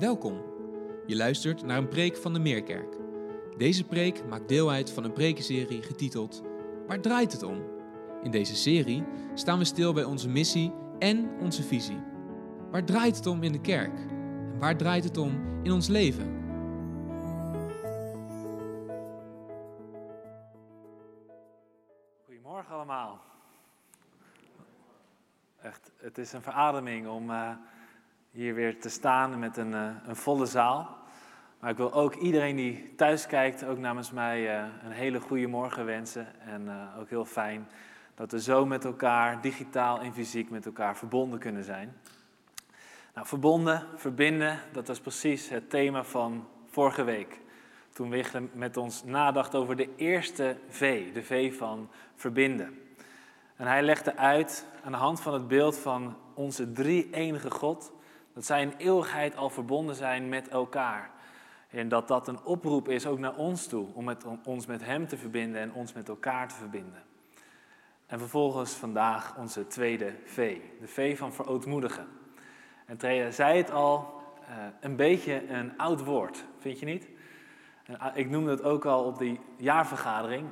Welkom. Je luistert naar een preek van de Meerkerk. Deze preek maakt deel uit van een prekenserie getiteld Waar draait het om? In deze serie staan we stil bij onze missie en onze visie. Waar draait het om in de kerk? En waar draait het om in ons leven? Goedemorgen allemaal. Echt, het is een verademing om uh, hier weer te staan met een, uh, een, volle zaal. Maar ik wil ook iedereen die thuis kijkt, ook namens mij uh, een hele goede morgen wensen. En ook heel fijn dat we zo met elkaar, digitaal en fysiek, met elkaar verbonden kunnen zijn. Nou, verbonden, verbinden, dat was precies het thema van vorige week. Toen we met ons nadacht over de eerste V, de V van verbinden. En hij legde uit aan de hand van het beeld van onze drie enige God, dat zij in eeuwigheid al verbonden zijn met elkaar. En dat dat een oproep is ook naar ons toe, om ons met Hem te verbinden en ons met elkaar te verbinden. En vervolgens vandaag onze tweede V, de V van verootmoedigen. En Trea zei het al, uh, een beetje een oud woord, vind je niet? En ik noemde het ook al op die jaarvergadering.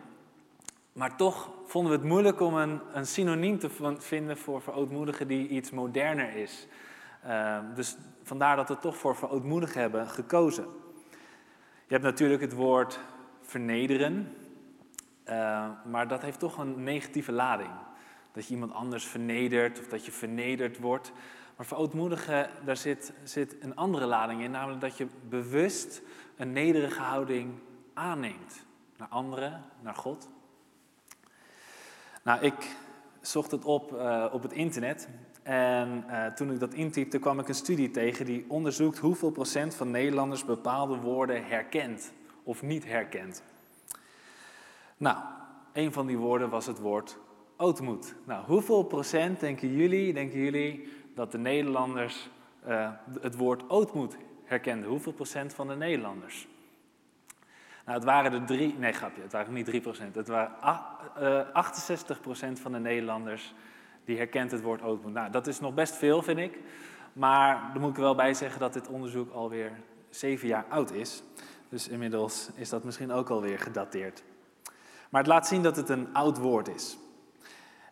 Maar toch vonden we het moeilijk om een, een synoniem te vinden voor verootmoedigen die iets moderner is. Uh, dus vandaar dat we toch voor verootmoedigen hebben gekozen. Je hebt natuurlijk het woord vernederen, uh, maar dat heeft toch een negatieve lading. Dat je iemand anders vernedert of dat je vernederd wordt. Maar verootmoedigen, daar zit, zit een andere lading in, namelijk dat je bewust een nederige houding aanneemt. Naar anderen, naar God. Nou, ik zocht het op uh, op het internet. En uh, toen ik dat intypte, kwam ik een studie tegen die onderzoekt hoeveel procent van Nederlanders bepaalde woorden herkent of niet herkent. Nou, een van die woorden was het woord ootmoed. Nou, hoeveel procent denken jullie, denken jullie dat de Nederlanders uh, het woord ootmoed herkenden? Hoeveel procent van de Nederlanders? Nou, het waren er drie, nee grapje, het waren niet 3 procent. Het waren uh, 68 procent van de Nederlanders die herkent het woord ootmoed. Nou, dat is nog best veel, vind ik. Maar dan moet ik er wel bij zeggen dat dit onderzoek alweer zeven jaar oud is. Dus inmiddels is dat misschien ook alweer gedateerd. Maar het laat zien dat het een oud woord is.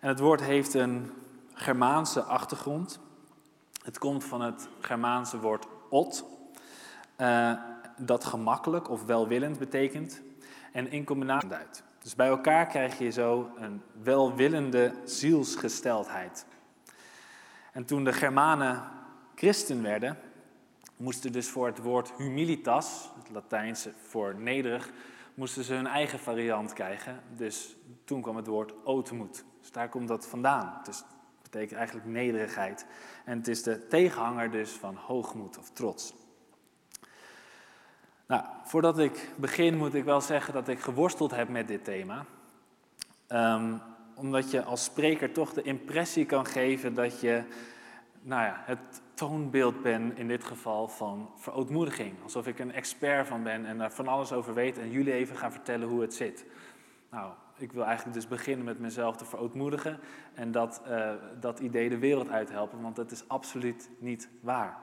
En het woord heeft een Germaanse achtergrond. Het komt van het Germaanse woord ot, uh, dat gemakkelijk of welwillend betekent en in combinatie duidt. Dus bij elkaar krijg je zo een welwillende zielsgesteldheid. En toen de Germanen christen werden, moesten dus voor het woord humilitas, het Latijnse voor nederig, moesten ze hun eigen variant krijgen. Dus toen kwam het woord ootmoed. Dus daar komt dat vandaan. Dus betekent eigenlijk nederigheid. En het is de tegenhanger dus van hoogmoed of trots. Nou, voordat ik begin moet ik wel zeggen dat ik geworsteld heb met dit thema. Um, omdat je als spreker toch de impressie kan geven dat je nou ja, het toonbeeld bent in dit geval van verootmoediging. Alsof ik een expert van ben en daar van alles over weet en jullie even gaan vertellen hoe het zit. Nou, ik wil eigenlijk dus beginnen met mezelf te verootmoedigen en dat, uh, dat idee de wereld uithelpen, want dat is absoluut niet waar.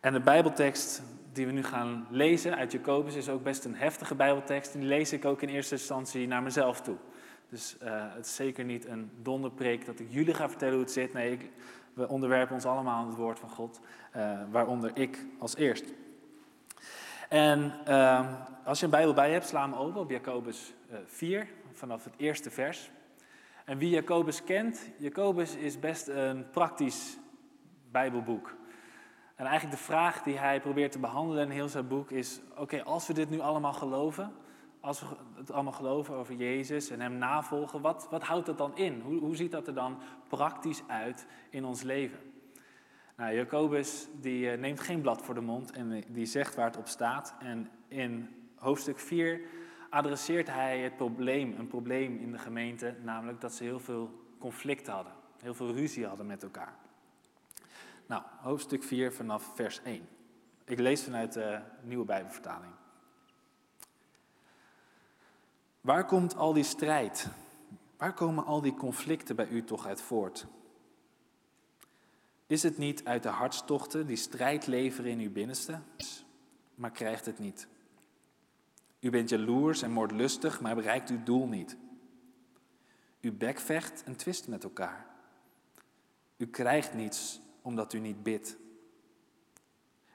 En de Bijbeltekst die we nu gaan lezen uit Jacobus is ook best een heftige Bijbeltekst. Die lees ik ook in eerste instantie naar mezelf toe. Dus uh, het is zeker niet een donderpreek dat ik jullie ga vertellen hoe het zit. Nee, ik, we onderwerpen ons allemaal aan het woord van God, uh, waaronder ik als eerst. En uh, als je een Bijbel bij hebt, sla hem open op Jacobus 4, vanaf het eerste vers. En wie Jacobus kent, Jacobus is best een praktisch Bijbelboek. En eigenlijk de vraag die hij probeert te behandelen in heel zijn boek is: oké, als we dit nu allemaal geloven, als we het allemaal geloven over Jezus en Hem navolgen, wat, wat houdt dat dan in? Hoe, hoe ziet dat er dan praktisch uit in ons leven? Nou, Jacobus die neemt geen blad voor de mond en die zegt waar het op staat. En in hoofdstuk 4 adresseert hij het probleem, een probleem in de gemeente, namelijk dat ze heel veel conflicten hadden, heel veel ruzie hadden met elkaar. Nou, hoofdstuk 4 vanaf vers 1. Ik lees vanuit de nieuwe Bijbelvertaling. Waar komt al die strijd? Waar komen al die conflicten bij u toch uit voort? Is het niet uit de hartstochten die strijd leveren in uw binnenste, maar krijgt het niet? U bent jaloers en moordlustig, maar bereikt uw doel niet. U bekvecht en twist met elkaar. U krijgt niets omdat u niet bidt.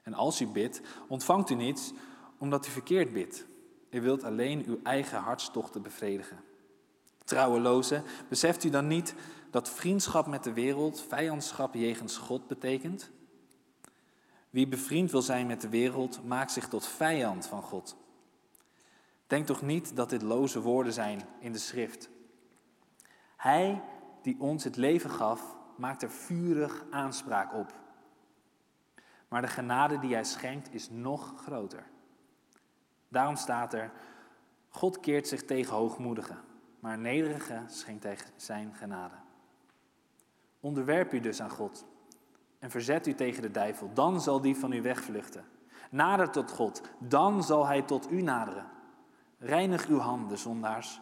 En als u bidt, ontvangt u niets omdat u verkeerd bidt. U wilt alleen uw eigen hartstochten bevredigen. Trouweloze, beseft u dan niet dat vriendschap met de wereld vijandschap jegens God betekent? Wie bevriend wil zijn met de wereld, maakt zich tot vijand van God. Denk toch niet dat dit loze woorden zijn in de schrift. Hij die ons het leven gaf, maakt er vurig aanspraak op. Maar de genade die hij schenkt is nog groter. Daarom staat er, God keert zich tegen hoogmoedigen, maar nederigen schenkt hij zijn genade. Onderwerp u dus aan God en verzet u tegen de duivel, dan zal die van u wegvluchten. Nader tot God, dan zal hij tot u naderen. Reinig uw handen, zondaars.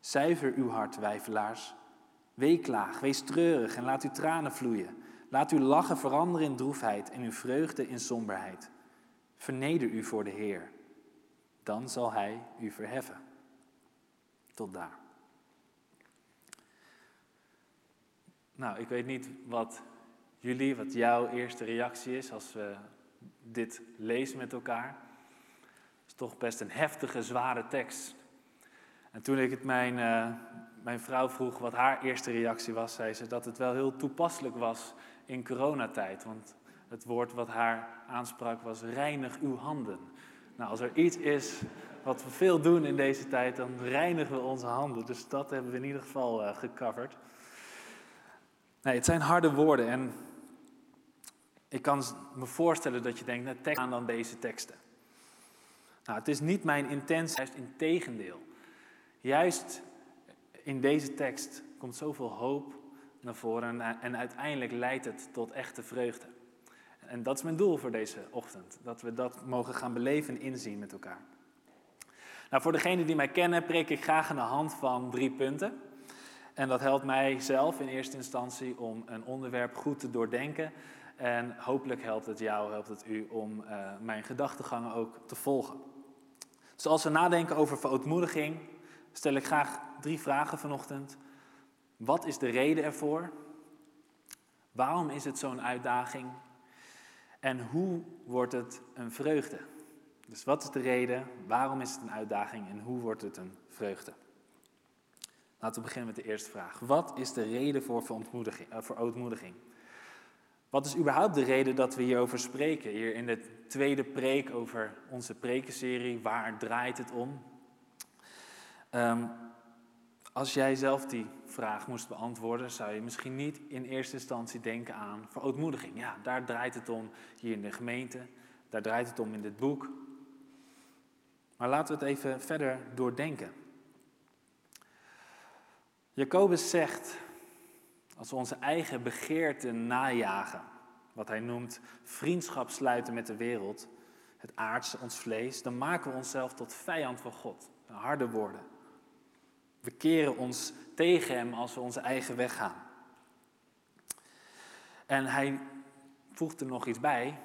Zuiver uw hart, wijfelaars. Weeklaag, wees treurig en laat uw tranen vloeien. Laat uw lachen veranderen in droefheid en uw vreugde in somberheid. Verneder u voor de Heer, dan zal Hij u verheffen. Tot daar. Nou, ik weet niet wat jullie, wat jouw eerste reactie is als we dit lezen met elkaar. Het is toch best een heftige, zware tekst. En toen ik het mijn, uh, mijn vrouw vroeg wat haar eerste reactie was, zei ze dat het wel heel toepasselijk was in coronatijd. Want het woord wat haar aansprak was reinig uw handen. Nou, als er iets is wat we veel doen in deze tijd, dan reinigen we onze handen. Dus dat hebben we in ieder geval uh, gecoverd. Nee, het zijn harde woorden en ik kan me voorstellen dat je denkt, nou, tekst aan dan deze teksten. Nou, het is niet mijn intentie, juist in tegendeel. Juist in deze tekst komt zoveel hoop naar voren en, uiteindelijk leidt het tot echte vreugde. En dat is mijn doel voor deze ochtend, dat we dat mogen gaan beleven en inzien met elkaar. Nou, voor degenen die mij kennen, preek ik graag aan de hand van drie punten. En dat helpt mij zelf in eerste instantie om een onderwerp goed te doordenken. En hopelijk helpt het jou, helpt het u om uh, mijn gedachtegangen ook te volgen. Dus als we nadenken over verootmoediging, stel ik graag drie vragen vanochtend. Wat is de reden ervoor? Waarom is het zo'n uitdaging? En hoe wordt het een vreugde? Dus wat is de reden? Waarom is het een uitdaging? En hoe wordt het een vreugde? Laten we beginnen met de eerste vraag. Wat is de reden voor verontmoediging? Uh, Wat is überhaupt de reden dat we hierover spreken? Hier in de tweede preek over onze prekenserie, waar draait het om? Um, als jij zelf die vraag moest beantwoorden, zou je misschien niet in eerste instantie denken aan verootmoediging. Ja, daar draait het om hier in de gemeente, daar draait het om in dit boek. Maar laten we het even verder doordenken. Jacobus zegt, als we onze eigen begeerten najagen, wat hij noemt vriendschap sluiten met de wereld, het aardse, ons vlees, dan maken we onszelf tot vijand van God. Harde woorden. We keren ons tegen Hem als we onze eigen weg gaan. En hij voegt er nog iets bij,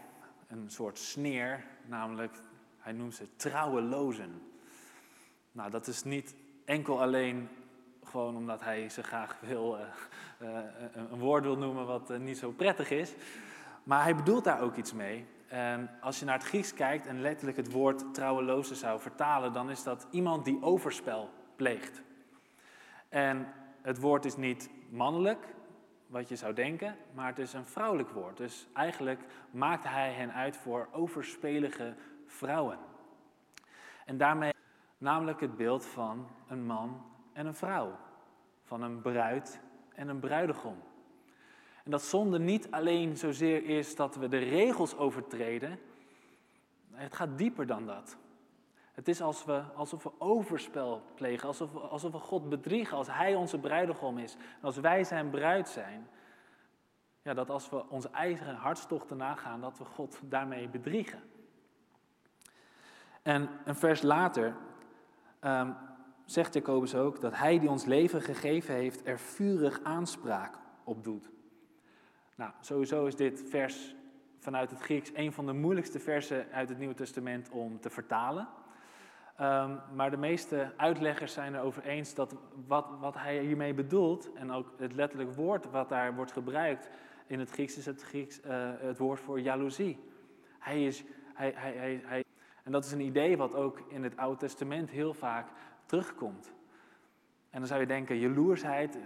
een soort sneer, namelijk, hij noemt ze trouwelozen. Nou, dat is niet enkel alleen gewoon omdat hij ze graag wil, uh, uh, een woord wil noemen wat uh, niet zo prettig is. Maar hij bedoelt daar ook iets mee. Als je naar het Grieks kijkt en letterlijk het woord trouweloze zou vertalen, dan is dat iemand die overspel pleegt. En het woord is niet mannelijk, wat je zou denken, maar het is een vrouwelijk woord. Dus eigenlijk maakt hij hen uit voor overspelige vrouwen. En daarmee namelijk het beeld van een man en een vrouw, van een bruid en een bruidegom. En dat zonde niet alleen zozeer is dat we de regels overtreden, het gaat dieper dan dat. Het is als we, alsof we overspel plegen, alsof we, alsof we God bedriegen als Hij onze bruidegom is. En als wij zijn bruid zijn, ja, dat als we onze eigen hartstochten nagaan, dat we God daarmee bedriegen. En een vers later um, zegt Jacobus ook dat Hij die ons leven gegeven heeft, er vurig aanspraak op doet. Nou, sowieso is dit vers vanuit het Grieks een van de moeilijkste versen uit het Nieuwe Testament om te vertalen. Ehm, maar de meeste uitleggers zijn erover eens dat wat, wat hij hiermee bedoelt, en ook het letterlijk woord wat daar wordt gebruikt in het Grieks, is het, Grieks, uh, het woord voor jaloezie. Hij is, hij, hij, hij, hij, en dat is een idee wat ook in het Oude Testament heel vaak terugkomt. En dan zou je denken, jaloersheid, uh,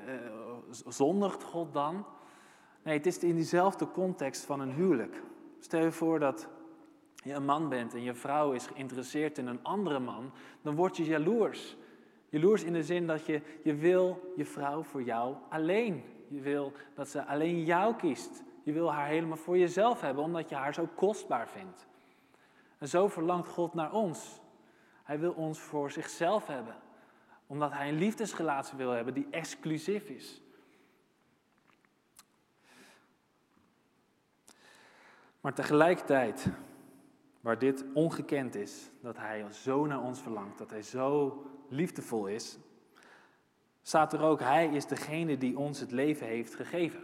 zondigt God dan? Nee, het is in diezelfde context van een huwelijk. Stel je voor dat je een man bent en je vrouw is geïnteresseerd in een andere man, dan word je jaloers. Jaloers in de zin dat je, je wil je vrouw voor jou alleen. Je wil dat ze alleen jou kiest. Je wil haar helemaal voor jezelf hebben, omdat je haar zo kostbaar vindt. En zo verlangt God naar ons. Hij wil ons voor zichzelf hebben, omdat hij een liefdesrelatie wil hebben die exclusief is. Maar tegelijkertijd, waar dit ongekend is, dat Hij zo naar ons verlangt, dat Hij zo liefdevol is, staat er ook, Hij is degene die ons het leven heeft gegeven.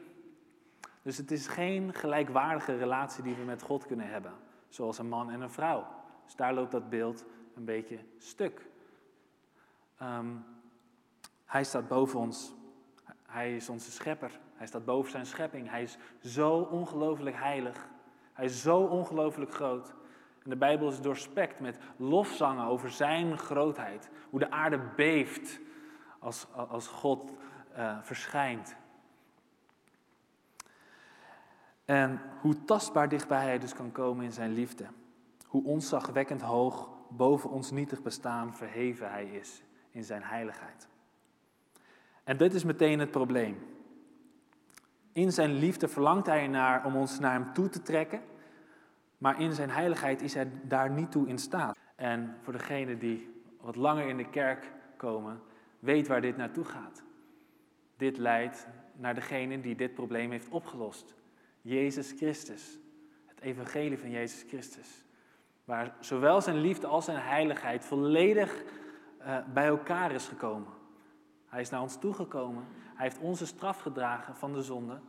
Dus het is geen gelijkwaardige relatie die we met God kunnen hebben, zoals een man en een vrouw. Dus daar loopt dat beeld een beetje stuk. Um, hij staat boven ons. Hij is onze schepper. Hij staat boven zijn schepping. Hij is zo ongelooflijk heilig. Hij is zo ongelooflijk groot. En de Bijbel is doorspekt met lofzangen over zijn grootheid. Hoe de aarde beeft als, als God uh, verschijnt. En hoe tastbaar dichtbij hij dus kan komen in zijn liefde. Hoe ontzagwekkend hoog boven ons nietig bestaan verheven hij is in zijn heiligheid. En dit is meteen het probleem. In zijn liefde verlangt hij naar om ons naar hem toe te trekken, maar in zijn heiligheid is hij daar niet toe in staat. En voor degenen die wat langer in de kerk komen, weet waar dit naartoe gaat. Dit leidt naar degene die dit probleem heeft opgelost. Jezus Christus. Het evangelie van Jezus Christus. Waar zowel zijn liefde als zijn heiligheid volledig uh, bij elkaar is gekomen. Hij is naar ons toegekomen. Hij heeft onze straf gedragen van de zonde.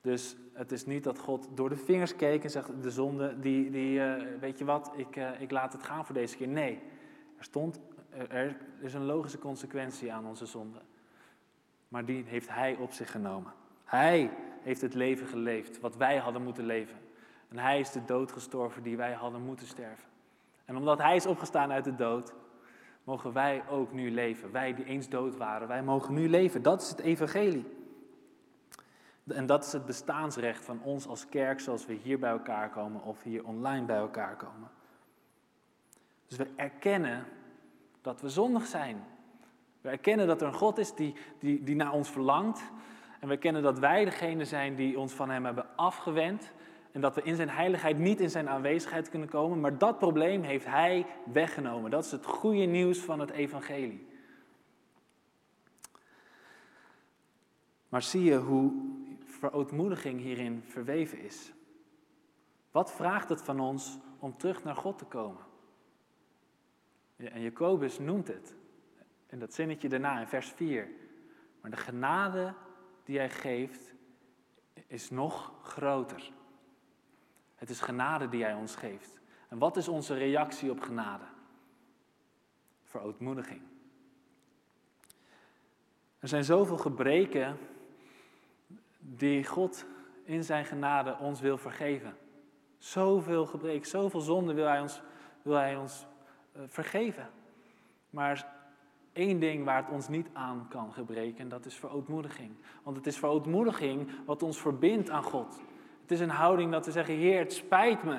Dus het is niet dat God door de vingers keek en zegt: De zonde, die, die, uh, weet je wat, ik, uh, ik laat het gaan voor deze keer. Nee, er, stond, er is een logische consequentie aan onze zonde. Maar die heeft Hij op zich genomen. Hij heeft het leven geleefd wat wij hadden moeten leven. En Hij is de dood gestorven die wij hadden moeten sterven. En omdat Hij is opgestaan uit de dood, mogen wij ook nu leven. Wij die eens dood waren, wij mogen nu leven. Dat is het evangelie. En dat is het bestaansrecht van ons als kerk, zoals we hier bij elkaar komen of hier online bij elkaar komen. Dus we erkennen dat we zondig zijn. We erkennen dat er een God is die, die, die naar ons verlangt. En we erkennen dat wij degene zijn die ons van Hem hebben afgewend. En dat we in Zijn heiligheid niet in Zijn aanwezigheid kunnen komen. Maar dat probleem heeft Hij weggenomen. Dat is het goede nieuws van het Evangelie. Maar zie je hoe verootmoediging hierin verweven is? Wat vraagt het van ons om terug naar God te komen? En Jacobus noemt het. En dat zinnetje daarna in vers 4. Maar de genade die hij geeft is nog groter. Het is genade die hij ons geeft. En wat is onze reactie op genade? Verootmoediging. Er zijn zoveel gebreken die God in zijn genade ons wil vergeven. Zoveel gebreken, zoveel zonde wil hij ons, wil hij ons uh, vergeven. Maar één ding waar het ons niet aan kan gebreken, en dat is verootmoediging. Want het is verootmoediging wat ons verbindt aan God. Het is een houding dat we zeggen, Heer, het spijt me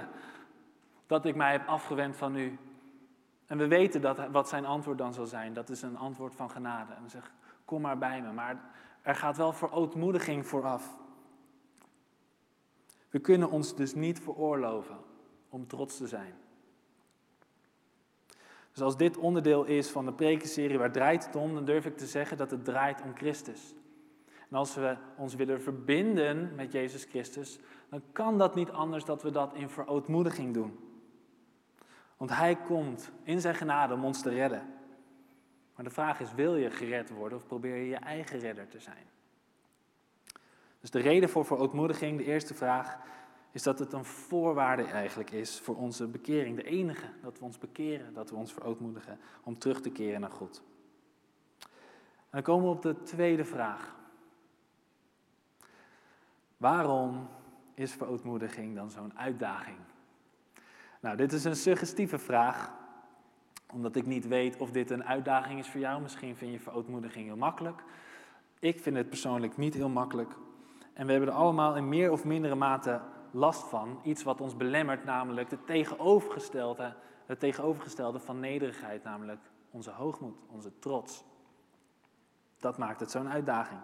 dat ik mij heb afgewend van u. En we weten dat, wat zijn antwoord dan zal zijn. Dat is een antwoord van genade. En we zeggen, kom maar bij me. Maar er gaat wel verootmoediging vooraf. We kunnen ons dus niet veroorloven om trots te zijn. Dus als dit onderdeel is van de prekenserie waar draait het om, dan durf ik te zeggen dat het draait om Christus. En als we ons willen verbinden met Jezus Christus, dan kan dat niet anders dat we dat in verootmoediging doen. Want Hij komt in zijn genade om ons te redden. Maar de vraag is, wil je gered worden of probeer je je eigen redder te zijn? Dus de reden voor verootmoediging, de eerste vraag, is dat het een voorwaarde eigenlijk is voor onze bekering. De enige, dat we ons bekeren, dat we ons verootmoedigen om terug te keren naar God. En dan komen we op de tweede vraag. Waarom is verootmoediging dan zo'n uitdaging? Nou, dit is een suggestieve vraag, omdat ik niet weet of dit een uitdaging is voor jou. Misschien vind je verootmoediging heel makkelijk. Ik vind het persoonlijk niet heel makkelijk. En we hebben er allemaal in meer of mindere mate last van. Iets wat ons belemmert, namelijk het tegenovergestelde, het tegenovergestelde van nederigheid, namelijk onze hoogmoed, onze trots. Dat maakt het zo'n uitdaging.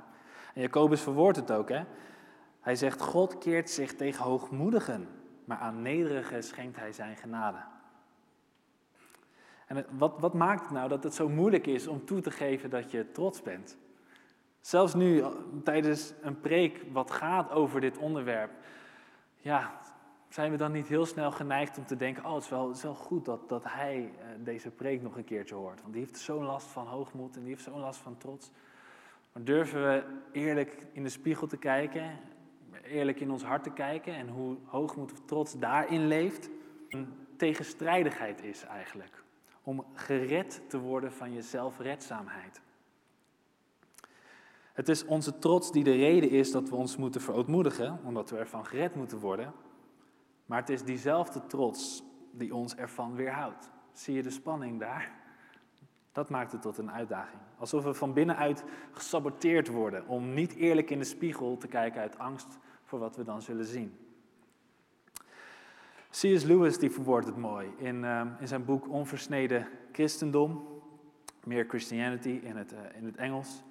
En Jacobus verwoordt het ook, hè? Hij zegt, God keert zich tegen hoogmoedigen, maar aan nederigen schenkt hij zijn genade. En wat, wat maakt het nou dat het zo moeilijk is om toe te geven dat je trots bent? Zelfs nu, tijdens een preek wat gaat over dit onderwerp, ja, zijn we dan niet heel snel geneigd om te denken, oh het is wel, het is wel goed dat, dat hij eh, deze preek nog een keertje hoort. Want die heeft zo'n last van hoogmoed en die heeft zo'n last van trots. Maar durven we eerlijk in de spiegel te kijken, eerlijk in ons hart te kijken en hoe hoogmoed of trots daarin leeft? Een tegenstrijdigheid is eigenlijk. Om gered te worden van je zelfredzaamheid. Het is onze trots die de reden is dat we ons moeten verootmoedigen, omdat we ervan gered moeten worden. Maar het is diezelfde trots die ons ervan weerhoudt. Zie je de spanning daar? Dat maakt het tot een uitdaging. Alsof we van binnenuit gesaboteerd worden om niet eerlijk in de spiegel te kijken uit angst voor wat we dan zullen zien. C.S. Lewis die verwoordt het mooi in, uh, in zijn boek Onversneden Christendom, Meer Christianity in het, uh, in het Engels.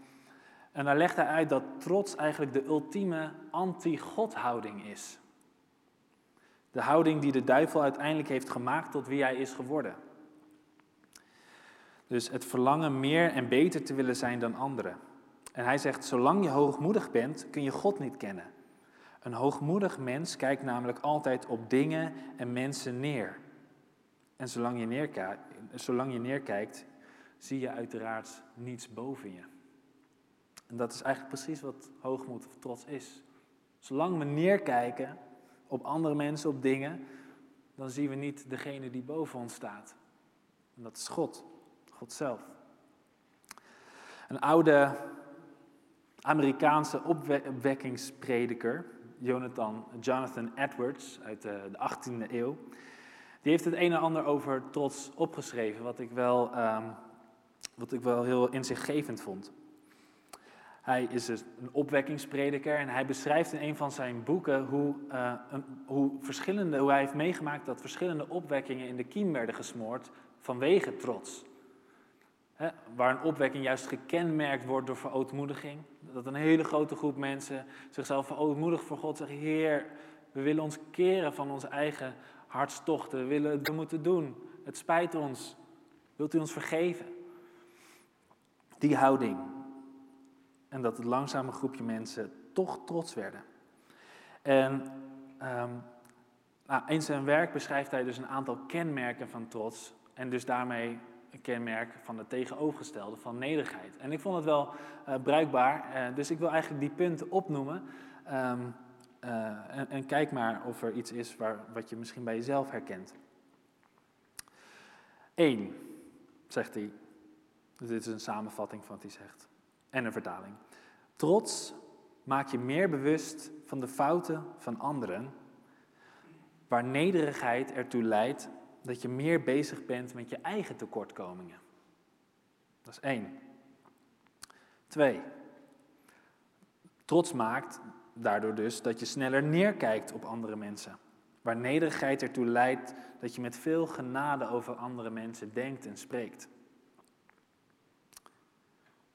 En daar legt hij uit dat trots eigenlijk de ultieme anti-God-houding is. De houding die de duivel uiteindelijk heeft gemaakt tot wie hij is geworden. Dus het verlangen meer en beter te willen zijn dan anderen. En hij zegt, zolang je hoogmoedig bent, kun je God niet kennen. Een hoogmoedig mens kijkt namelijk altijd op dingen en mensen neer. En zolang je, neerkijkt, zolang je neerkijkt, zie je uiteraard niets boven je. En dat is eigenlijk precies wat hoogmoed of trots is. Zolang we neerkijken op andere mensen, op dingen, dan zien we niet degene die boven ons staat. En dat is God, God zelf. Een oude Amerikaanse opwekkingsprediker, Jonathan, Jonathan Edwards uit de, 18e eeuw, die heeft het een en ander over trots opgeschreven, wat ik wel, um, wat ik wel heel inzichtgevend vond. Hij is dus een opwekkingsprediker en hij beschrijft in een van zijn boeken hoe, een, hoe, verschillende, hoe hij heeft meegemaakt dat verschillende opwekkingen in de kiem werden gesmoord vanwege trots. Waar een opwekking juist gekenmerkt wordt door verootmoediging. Dat een hele grote groep mensen zichzelf verootmoedig voor God zeggen: Heer, we willen ons keren van onze eigen hartstochten. We willen het moeten doen. Het spijt ons. Wilt u ons vergeven? Die houding en dat het langzame groepje mensen toch trots werden. En um, nou, in zijn werk beschrijft hij dus een aantal kenmerken van trots. En dus daarmee kenmerk van het tegenovergestelde, van nederigheid. En ik vond het wel uh, bruikbaar, uh, dus ik wil eigenlijk die punten opnoemen. Um, uh, en, en, kijk maar of er iets is waar, wat je misschien bij jezelf herkent. Eén, zegt hij. Dus dit is een samenvatting van wat hij zegt en een vertaling. Trots maakt je meer bewust van de fouten van anderen, waar nederigheid ertoe leidt dat je meer bezig bent met je eigen tekortkomingen. Dat is één. Twee. Trots maakt daardoor dus dat je sneller neerkijkt op andere mensen. Waar nederigheid ertoe leidt dat je met veel genade over andere mensen denkt en spreekt.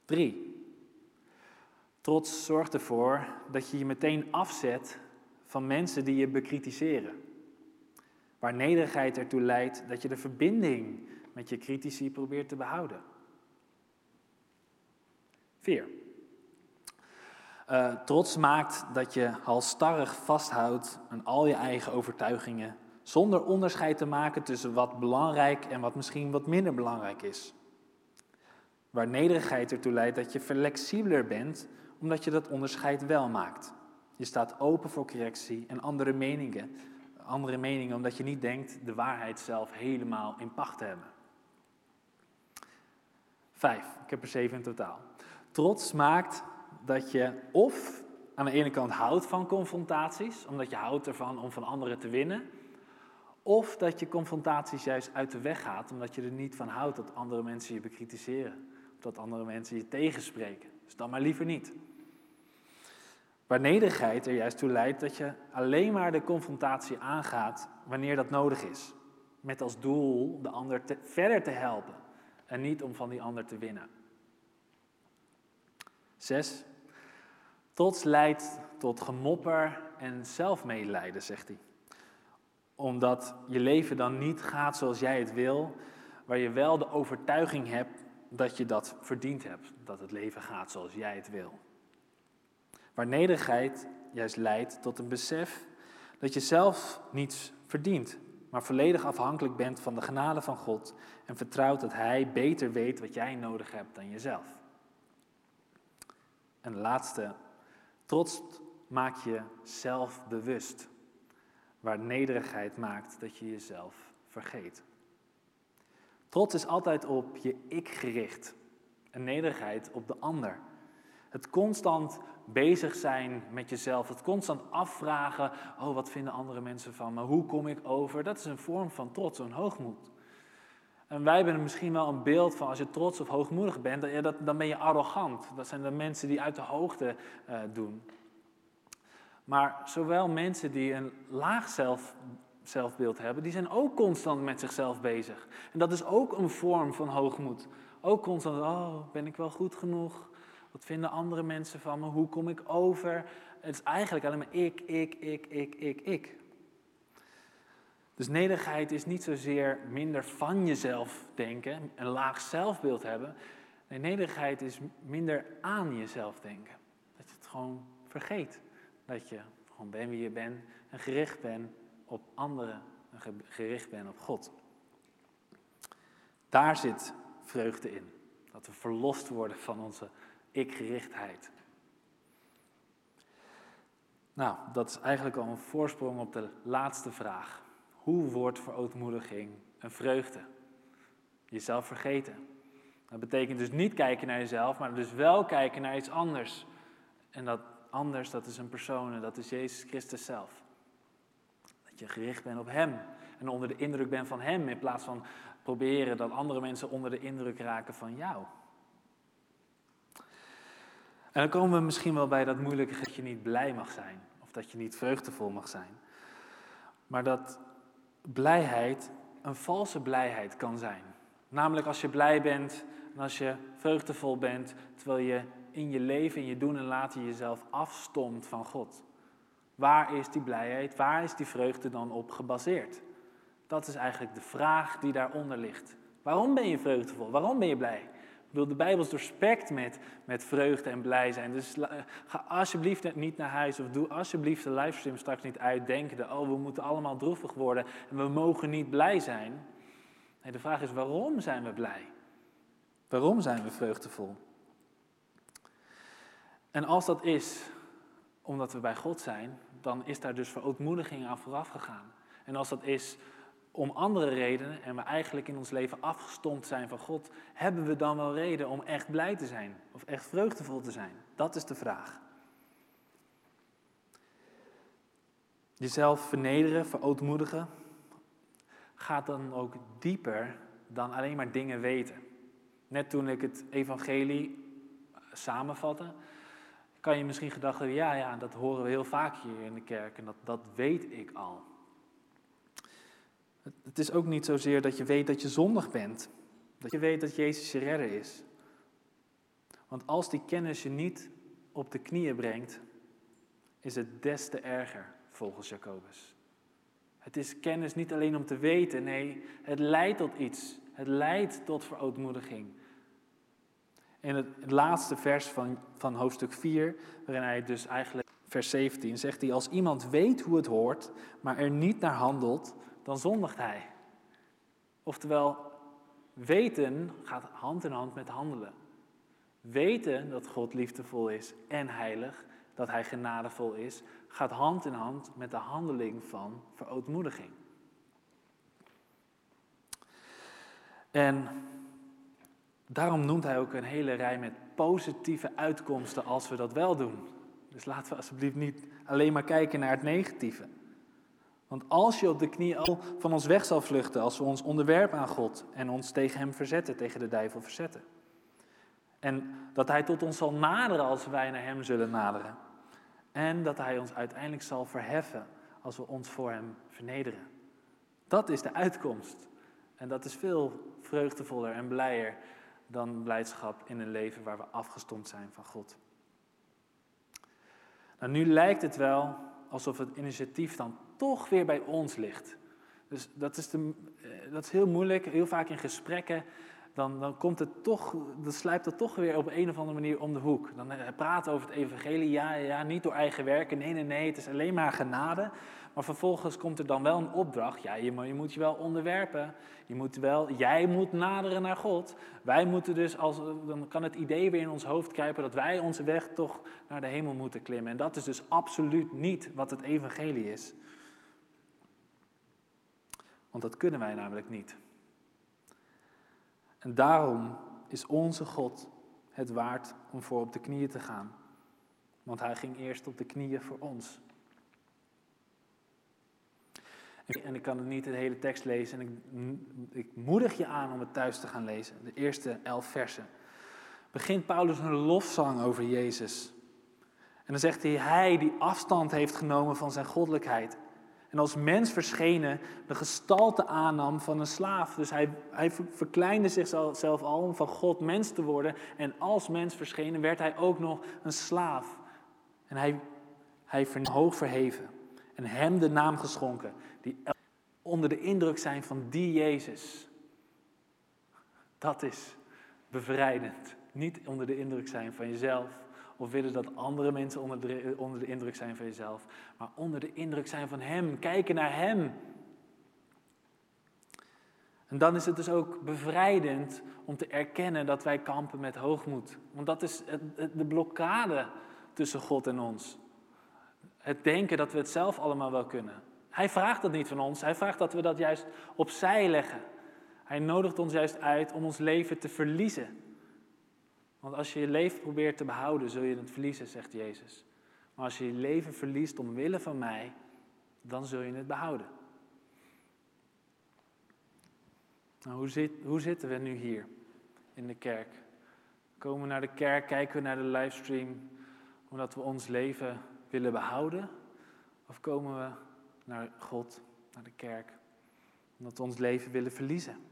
Drie. Trots zorgt ervoor dat je je meteen afzet van mensen die je bekritiseren. Waar nederigheid ertoe leidt dat je de verbinding met je critici probeert te behouden. 4. Uh, eh, trots maakt dat je halstarrig vasthoudt aan al je eigen overtuigingen, zonder onderscheid te maken tussen wat belangrijk en wat misschien wat minder belangrijk is. Waar nederigheid ertoe leidt dat je flexibeler bent omdat je dat onderscheid wel maakt. Je staat open voor correctie en andere meningen. Andere meningen omdat je niet denkt de waarheid zelf helemaal in pacht te hebben. Vijf, ik heb er zeven in totaal. Trots maakt dat je of aan de ene kant houdt van confrontaties, omdat je houdt ervan om van anderen te winnen, of dat je confrontaties juist uit de weg gaat, omdat je er niet van houdt dat andere mensen je bekritiseren, of dat andere mensen je tegenspreken. Dus dan maar liever niet. Waar nederigheid er juist toe leidt dat je alleen maar de confrontatie aangaat wanneer dat nodig is. Met als doel de ander verder te helpen en niet om van die ander te winnen. Zes. Trots leidt tot gemopper en zelfmedelijden, zegt hij. Omdat je leven dan niet gaat zoals jij het wil, waar je wel de overtuiging hebt dat je dat verdiend hebt, dat het leven gaat zoals jij het wil. Waar nederigheid juist leidt tot een besef dat je zelf niets verdient, maar volledig afhankelijk bent van de genade van God en vertrouwt dat Hij beter weet wat jij nodig hebt dan jezelf. En laatste, trots maak je zelf bewust, waar nederigheid maakt dat je jezelf vergeet. Trots is altijd op je ik gericht en nederigheid op de ander. Het constant bezig zijn met jezelf, het constant afvragen, oh wat vinden andere mensen van me, hoe kom ik over, dat is een vorm van trots, een hoogmoed. En wij hebben misschien wel een beeld van als je trots of hoogmoedig bent, dan ben je arrogant. Dat zijn de mensen die uit de hoogte uh, doen. Maar zowel mensen die een laag zelf, zelfbeeld hebben, die zijn ook constant met zichzelf bezig. En dat is ook een vorm van hoogmoed. Ook constant, oh, ben ik wel goed genoeg? Wat vinden andere mensen van me? Hoe kom ik over? Het is eigenlijk alleen maar ik, ik, ik, ik, ik, ik. Dus nederigheid is niet zozeer minder van jezelf denken, een laag zelfbeeld hebben. Nee, nederigheid is minder aan jezelf denken. Dat je het gewoon vergeet. Dat je gewoon bent wie je bent en gericht bent op anderen en gericht bent op God. Daar zit vreugde in. Dat we verlost worden van onze ikgerichtheid. Nou, dat is eigenlijk al een voorsprong op de laatste vraag. Hoe wordt verootmoediging een vreugde? Jezelf vergeten. Dat betekent dus niet kijken naar jezelf, maar dus wel kijken naar iets anders. En dat anders, dat is een persoon en dat is Jezus Christus zelf. Dat je gericht bent op Hem en onder de indruk bent van Hem in plaats van proberen dat andere mensen onder de indruk raken van jou. En dan komen we misschien wel bij dat moeilijke dat je niet blij mag zijn. Of dat je niet vreugdevol mag zijn. Maar dat blijheid een valse blijheid kan zijn. Namelijk als je blij bent en als je vreugdevol bent, terwijl je in je leven, in je doen en laten jezelf afstomt van God. Waar is die blijheid, waar is die vreugde dan op gebaseerd? Dat is eigenlijk de vraag die daaronder ligt. Waarom ben je vreugdevol? Waarom ben je blij? De Bijbel is doorspekt met, met vreugde en blij zijn. Dus ga alsjeblieft niet naar huis of doe alsjeblieft de livestream straks niet uitdenken. Oh, we moeten allemaal droevig worden en we mogen niet blij zijn. Nee, de vraag is waarom zijn we blij? Waarom zijn we vreugdevol? En als dat is omdat we bij God zijn, dan is daar dus verootmoediging aan vooraf gegaan. En als dat is om andere redenen en we eigenlijk in ons leven afgestompt zijn van God, hebben we dan wel reden om echt blij te zijn of echt vreugdevol te zijn? Dat is de vraag. Jezelf vernederen, verootmoedigen, gaat dan ook dieper dan alleen maar dingen weten. Net toen ik het evangelie samenvatte, kan je misschien gedacht hebben, ja, ja, dat horen we heel vaak hier in de kerk en dat, dat weet ik al. Het is ook niet zozeer dat je weet dat je zondig bent. Dat je weet dat Jezus je redder is. Want als die kennis je niet op de knieën brengt, is het des te erger, volgens Jacobus. Het is kennis niet alleen om te weten, nee, het leidt tot iets. Het leidt tot verootmoediging. In het, het laatste vers van, van hoofdstuk 4, waarin hij dus eigenlijk, vers 17, zegt hij, als iemand weet hoe het hoort, maar er niet naar handelt, dan zondigt hij. Oftewel, weten gaat hand in hand met handelen. Weten dat God liefdevol is en heilig, dat hij genadevol is, gaat hand in hand met de handeling van verootmoediging. En daarom noemt hij ook een hele rij met positieve uitkomsten als we dat wel doen. Dus laten we alsjeblieft niet alleen maar kijken naar het negatieve. Want als je op de knie al van ons weg zal vluchten, als we ons onderwerpen aan God en ons tegen Hem verzetten, tegen de duivel verzetten. En dat Hij tot ons zal naderen als wij naar Hem zullen naderen. En dat Hij ons uiteindelijk zal verheffen als we ons voor Hem vernederen. Dat is de uitkomst. En dat is veel vreugdevoller en blijer dan blijdschap in een leven waar we afgestomd zijn van God. Nou, nu lijkt het wel alsof het initiatief dan toch weer bij ons ligt. Dus dat is, de, eh, dat is heel moeilijk. Heel vaak in gesprekken, dan, dan komt het toch, dan sluipt het toch weer op een of andere manier om de hoek. Dan eh, praten over het evangelie, ja, ja, niet door eigen werken, nee, nee, nee, het is alleen maar genade. Maar vervolgens komt er dan wel een opdracht. Ja, je, moet je wel onderwerpen. Je moet wel, jij moet naderen naar God. Wij moeten dus, als, dan kan het idee weer in ons hoofd kruipen dat wij onze weg toch naar de hemel moeten klimmen. En dat is dus absoluut niet wat het evangelie is. Want dat kunnen wij namelijk niet. En daarom is onze God het waard om voor op de knieën te gaan. Want hij ging eerst op de knieën voor ons. En ik kan het niet de hele tekst lezen. En ik, ik moedig je aan om het thuis te gaan lezen. De eerste elf versen. Begint Paulus een lofzang over Jezus. En dan zegt hij, hij die afstand heeft genomen van zijn goddelijkheid. En als mens verschenen de gestalte aannam van een slaaf. Dus hij, hij verkleinde zichzelf al om van God mens te worden. En als mens verschenen werd hij ook nog een slaaf. En hij, hij hoog verheven. En hem de naam geschonken die onder de indruk zijn van die Jezus. Dat is bevrijdend. Niet onder de indruk zijn van jezelf of willen dat andere mensen onder de, onder de indruk zijn van jezelf, maar onder de indruk zijn van Hem, kijken naar Hem. En dan is het dus ook bevrijdend om te erkennen dat wij kampen met hoogmoed. Want dat is de blokkade tussen God en ons. Het denken dat we het zelf allemaal wel kunnen. Hij vraagt dat niet van ons. Hij vraagt dat we dat juist opzij leggen. Hij nodigt ons juist uit om ons leven te verliezen. Want als je je leven probeert te behouden, zul je het verliezen, zegt Jezus. Maar als je je leven verliest omwille van mij, dan zul je het behouden. Nou, hoe, zit, hoe zitten we nu hier in de kerk? Komen we naar de kerk, kijken we naar de livestream omdat we ons leven willen behouden? Of komen we naar God, naar de kerk, omdat we ons leven willen verliezen?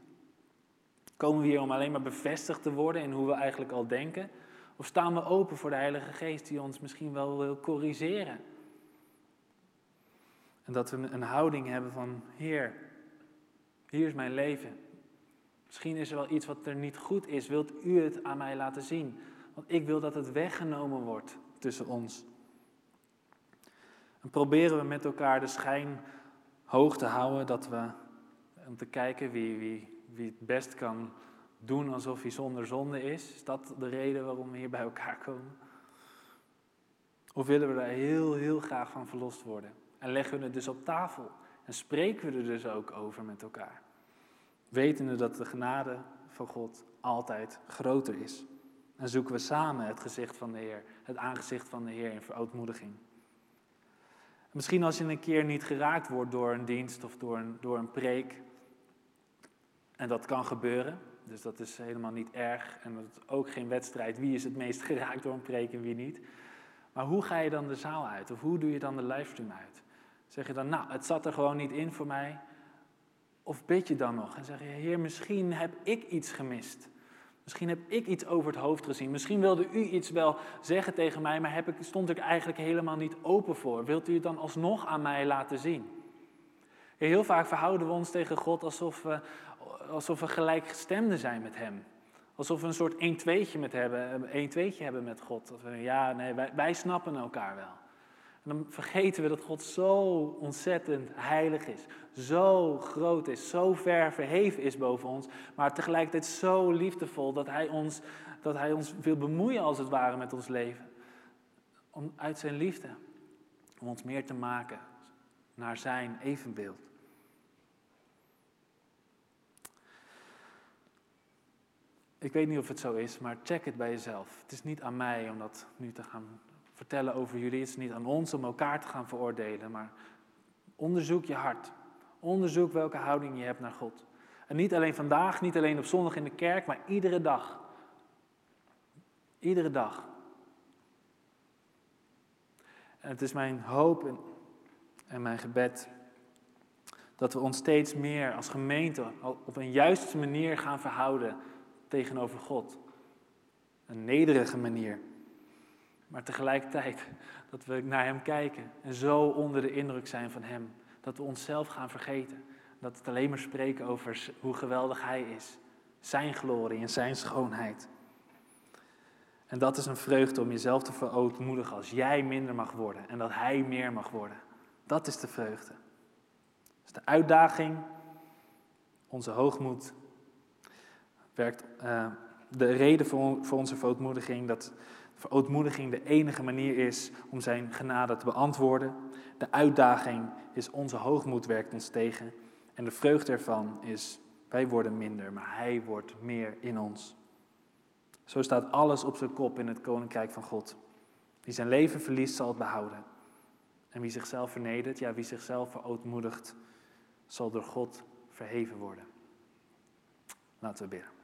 Komen we hier om alleen maar bevestigd te worden in hoe we eigenlijk al denken? Of staan we open voor de Heilige Geest die ons misschien wel wil corrigeren? En dat we een houding hebben van, Heer, hier is mijn leven. Misschien is er wel iets wat er niet goed is. Wilt u het aan mij laten zien? Want ik wil dat het weggenomen wordt tussen ons. En proberen we met elkaar de schijn hoog te houden dat we, om te kijken wie, wie, wie het best kan doen alsof hij zonder zonde is. Is dat de reden waarom we hier bij elkaar komen? Of willen we daar heel, heel graag van verlost worden? En leggen we het dus op tafel? En spreken we er dus ook over met elkaar? Wetende dat de genade van God altijd groter is. En zoeken we samen het gezicht van de Heer, het aangezicht van de Heer in verootmoediging. Misschien als je een keer niet geraakt wordt door een dienst of door een, door een preek, en dat kan gebeuren, dus dat is helemaal niet erg. En dat is ook geen wedstrijd wie is het meest geraakt door een preek en wie niet. Maar hoe ga je dan de zaal uit? Of hoe doe je dan de livestream uit? Zeg je dan, nou, het zat er gewoon niet in voor mij. Of bid je dan nog en zeg je, Heer, misschien heb ik iets gemist. Misschien heb ik iets over het hoofd gezien. Misschien wilde u iets wel zeggen tegen mij, maar heb ik, stond ik eigenlijk helemaal niet open voor. Wilt u het dan alsnog aan mij laten zien? Heel vaak verhouden we ons tegen God alsof we, alsof we gelijkgestemden zijn met Hem. Alsof we een soort 1-2'tje met hebben, 1 hebben met God. Dat we ja, nee, wij, wij snappen elkaar wel. En dan vergeten we dat God zo ontzettend heilig is, zo groot is, zo ver verheven is boven ons, maar tegelijkertijd zo liefdevol dat Hij ons, dat hij ons wil bemoeien als het ware met ons leven. om, uit zijn liefde. Om ons meer te maken naar zijn evenbeeld. Ik weet niet of het zo is, maar check het bij jezelf. Het is niet aan mij om dat nu te gaan vertellen over jullie. Het is niet aan ons om elkaar te gaan veroordelen, maar onderzoek je hart. Onderzoek welke houding je hebt naar God. En niet alleen vandaag, niet alleen op zondag in de kerk, maar iedere dag. Iedere dag. En het is mijn hoop en, mijn gebed dat we ons steeds meer als gemeente op een juiste manier gaan verhouden tegenover God. Een nederige manier. Maar tegelijkertijd dat we naar Hem kijken en zo onder de indruk zijn van Hem. Dat we onszelf gaan vergeten. Dat we het alleen maar spreken over hoe geweldig Hij is. Zijn glorie en Zijn schoonheid. En dat is een vreugde om jezelf te verootmoedigen als jij minder mag worden en dat Hij meer mag worden. Dat is de vreugde. Dat is de uitdaging, onze hoogmoed werkt uh, de reden voor, voor onze verootmoediging dat verootmoediging de enige manier is om zijn genade te beantwoorden. De uitdaging is onze hoogmoed werkt ons tegen. En de vreugde ervan is wij worden minder, maar hij wordt meer in ons. Zo staat alles op zijn kop in het koninkrijk van God. Wie zijn leven verliest, zal het behouden. En wie zichzelf vernedert, ja, wie zichzelf verootmoedigt, zal door God verheven worden. Laten we bidden.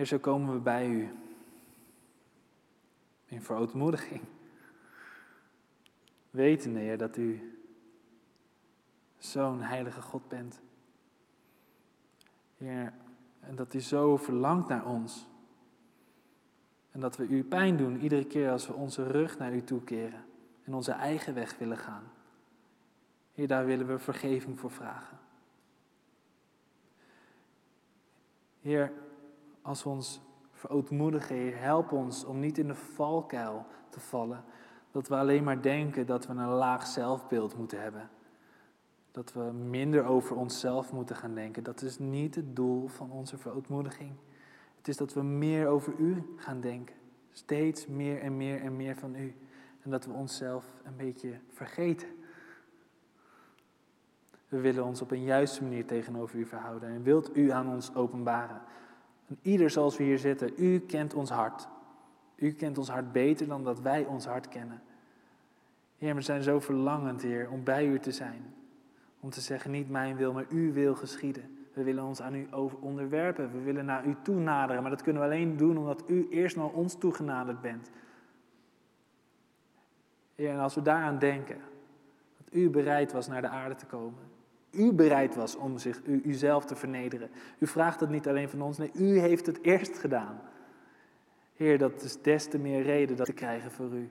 Heer, zo komen we bij u in verootmoediging. Wetende, Heer, dat u zo'n heilige God bent. Heer, en dat u zo verlangt naar ons. En dat we u pijn doen iedere keer als we onze rug naar u toekeren en onze eigen weg willen gaan. Heer, daar willen we vergeving voor vragen. Heer, als we ons verootmoedigen, help ons om niet in de valkuil te vallen. Dat we alleen maar denken dat we een laag zelfbeeld moeten hebben. Dat we minder over onszelf moeten gaan denken. Dat is niet het doel van onze verootmoediging. Het is dat we meer over U gaan denken. Steeds meer en meer en meer van U. En dat we onszelf een beetje vergeten. We willen ons op een juiste manier tegenover U verhouden. En wilt U aan ons openbaren en ieder zoals we hier zitten, u kent ons hart. U kent ons hart beter dan dat wij ons hart kennen. Heer, we zijn zo verlangend, Heer, om bij u te zijn. Om te zeggen, niet mijn wil, maar uw wil geschieden. We willen ons aan u onderwerpen. We willen naar u toe naderen. Maar dat kunnen we alleen doen omdat u eerst naar ons toegenaderd bent. Heer, en als we daaraan denken, dat u bereid was naar de aarde te komen u bereid was om zich, u, uzelf te vernederen. U vraagt het niet alleen van ons, nee, u heeft het eerst gedaan. Heer, dat is des te meer reden dat te krijgen voor u.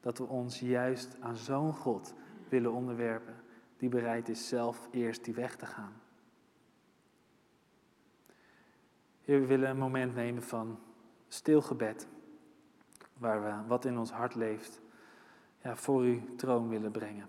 Dat we ons juist aan zo'n God willen onderwerpen, die bereid is zelf eerst die weg te gaan. Heer, we willen een moment nemen van stilgebed, waar we wat in ons hart leeft, ja, voor uw troon willen brengen.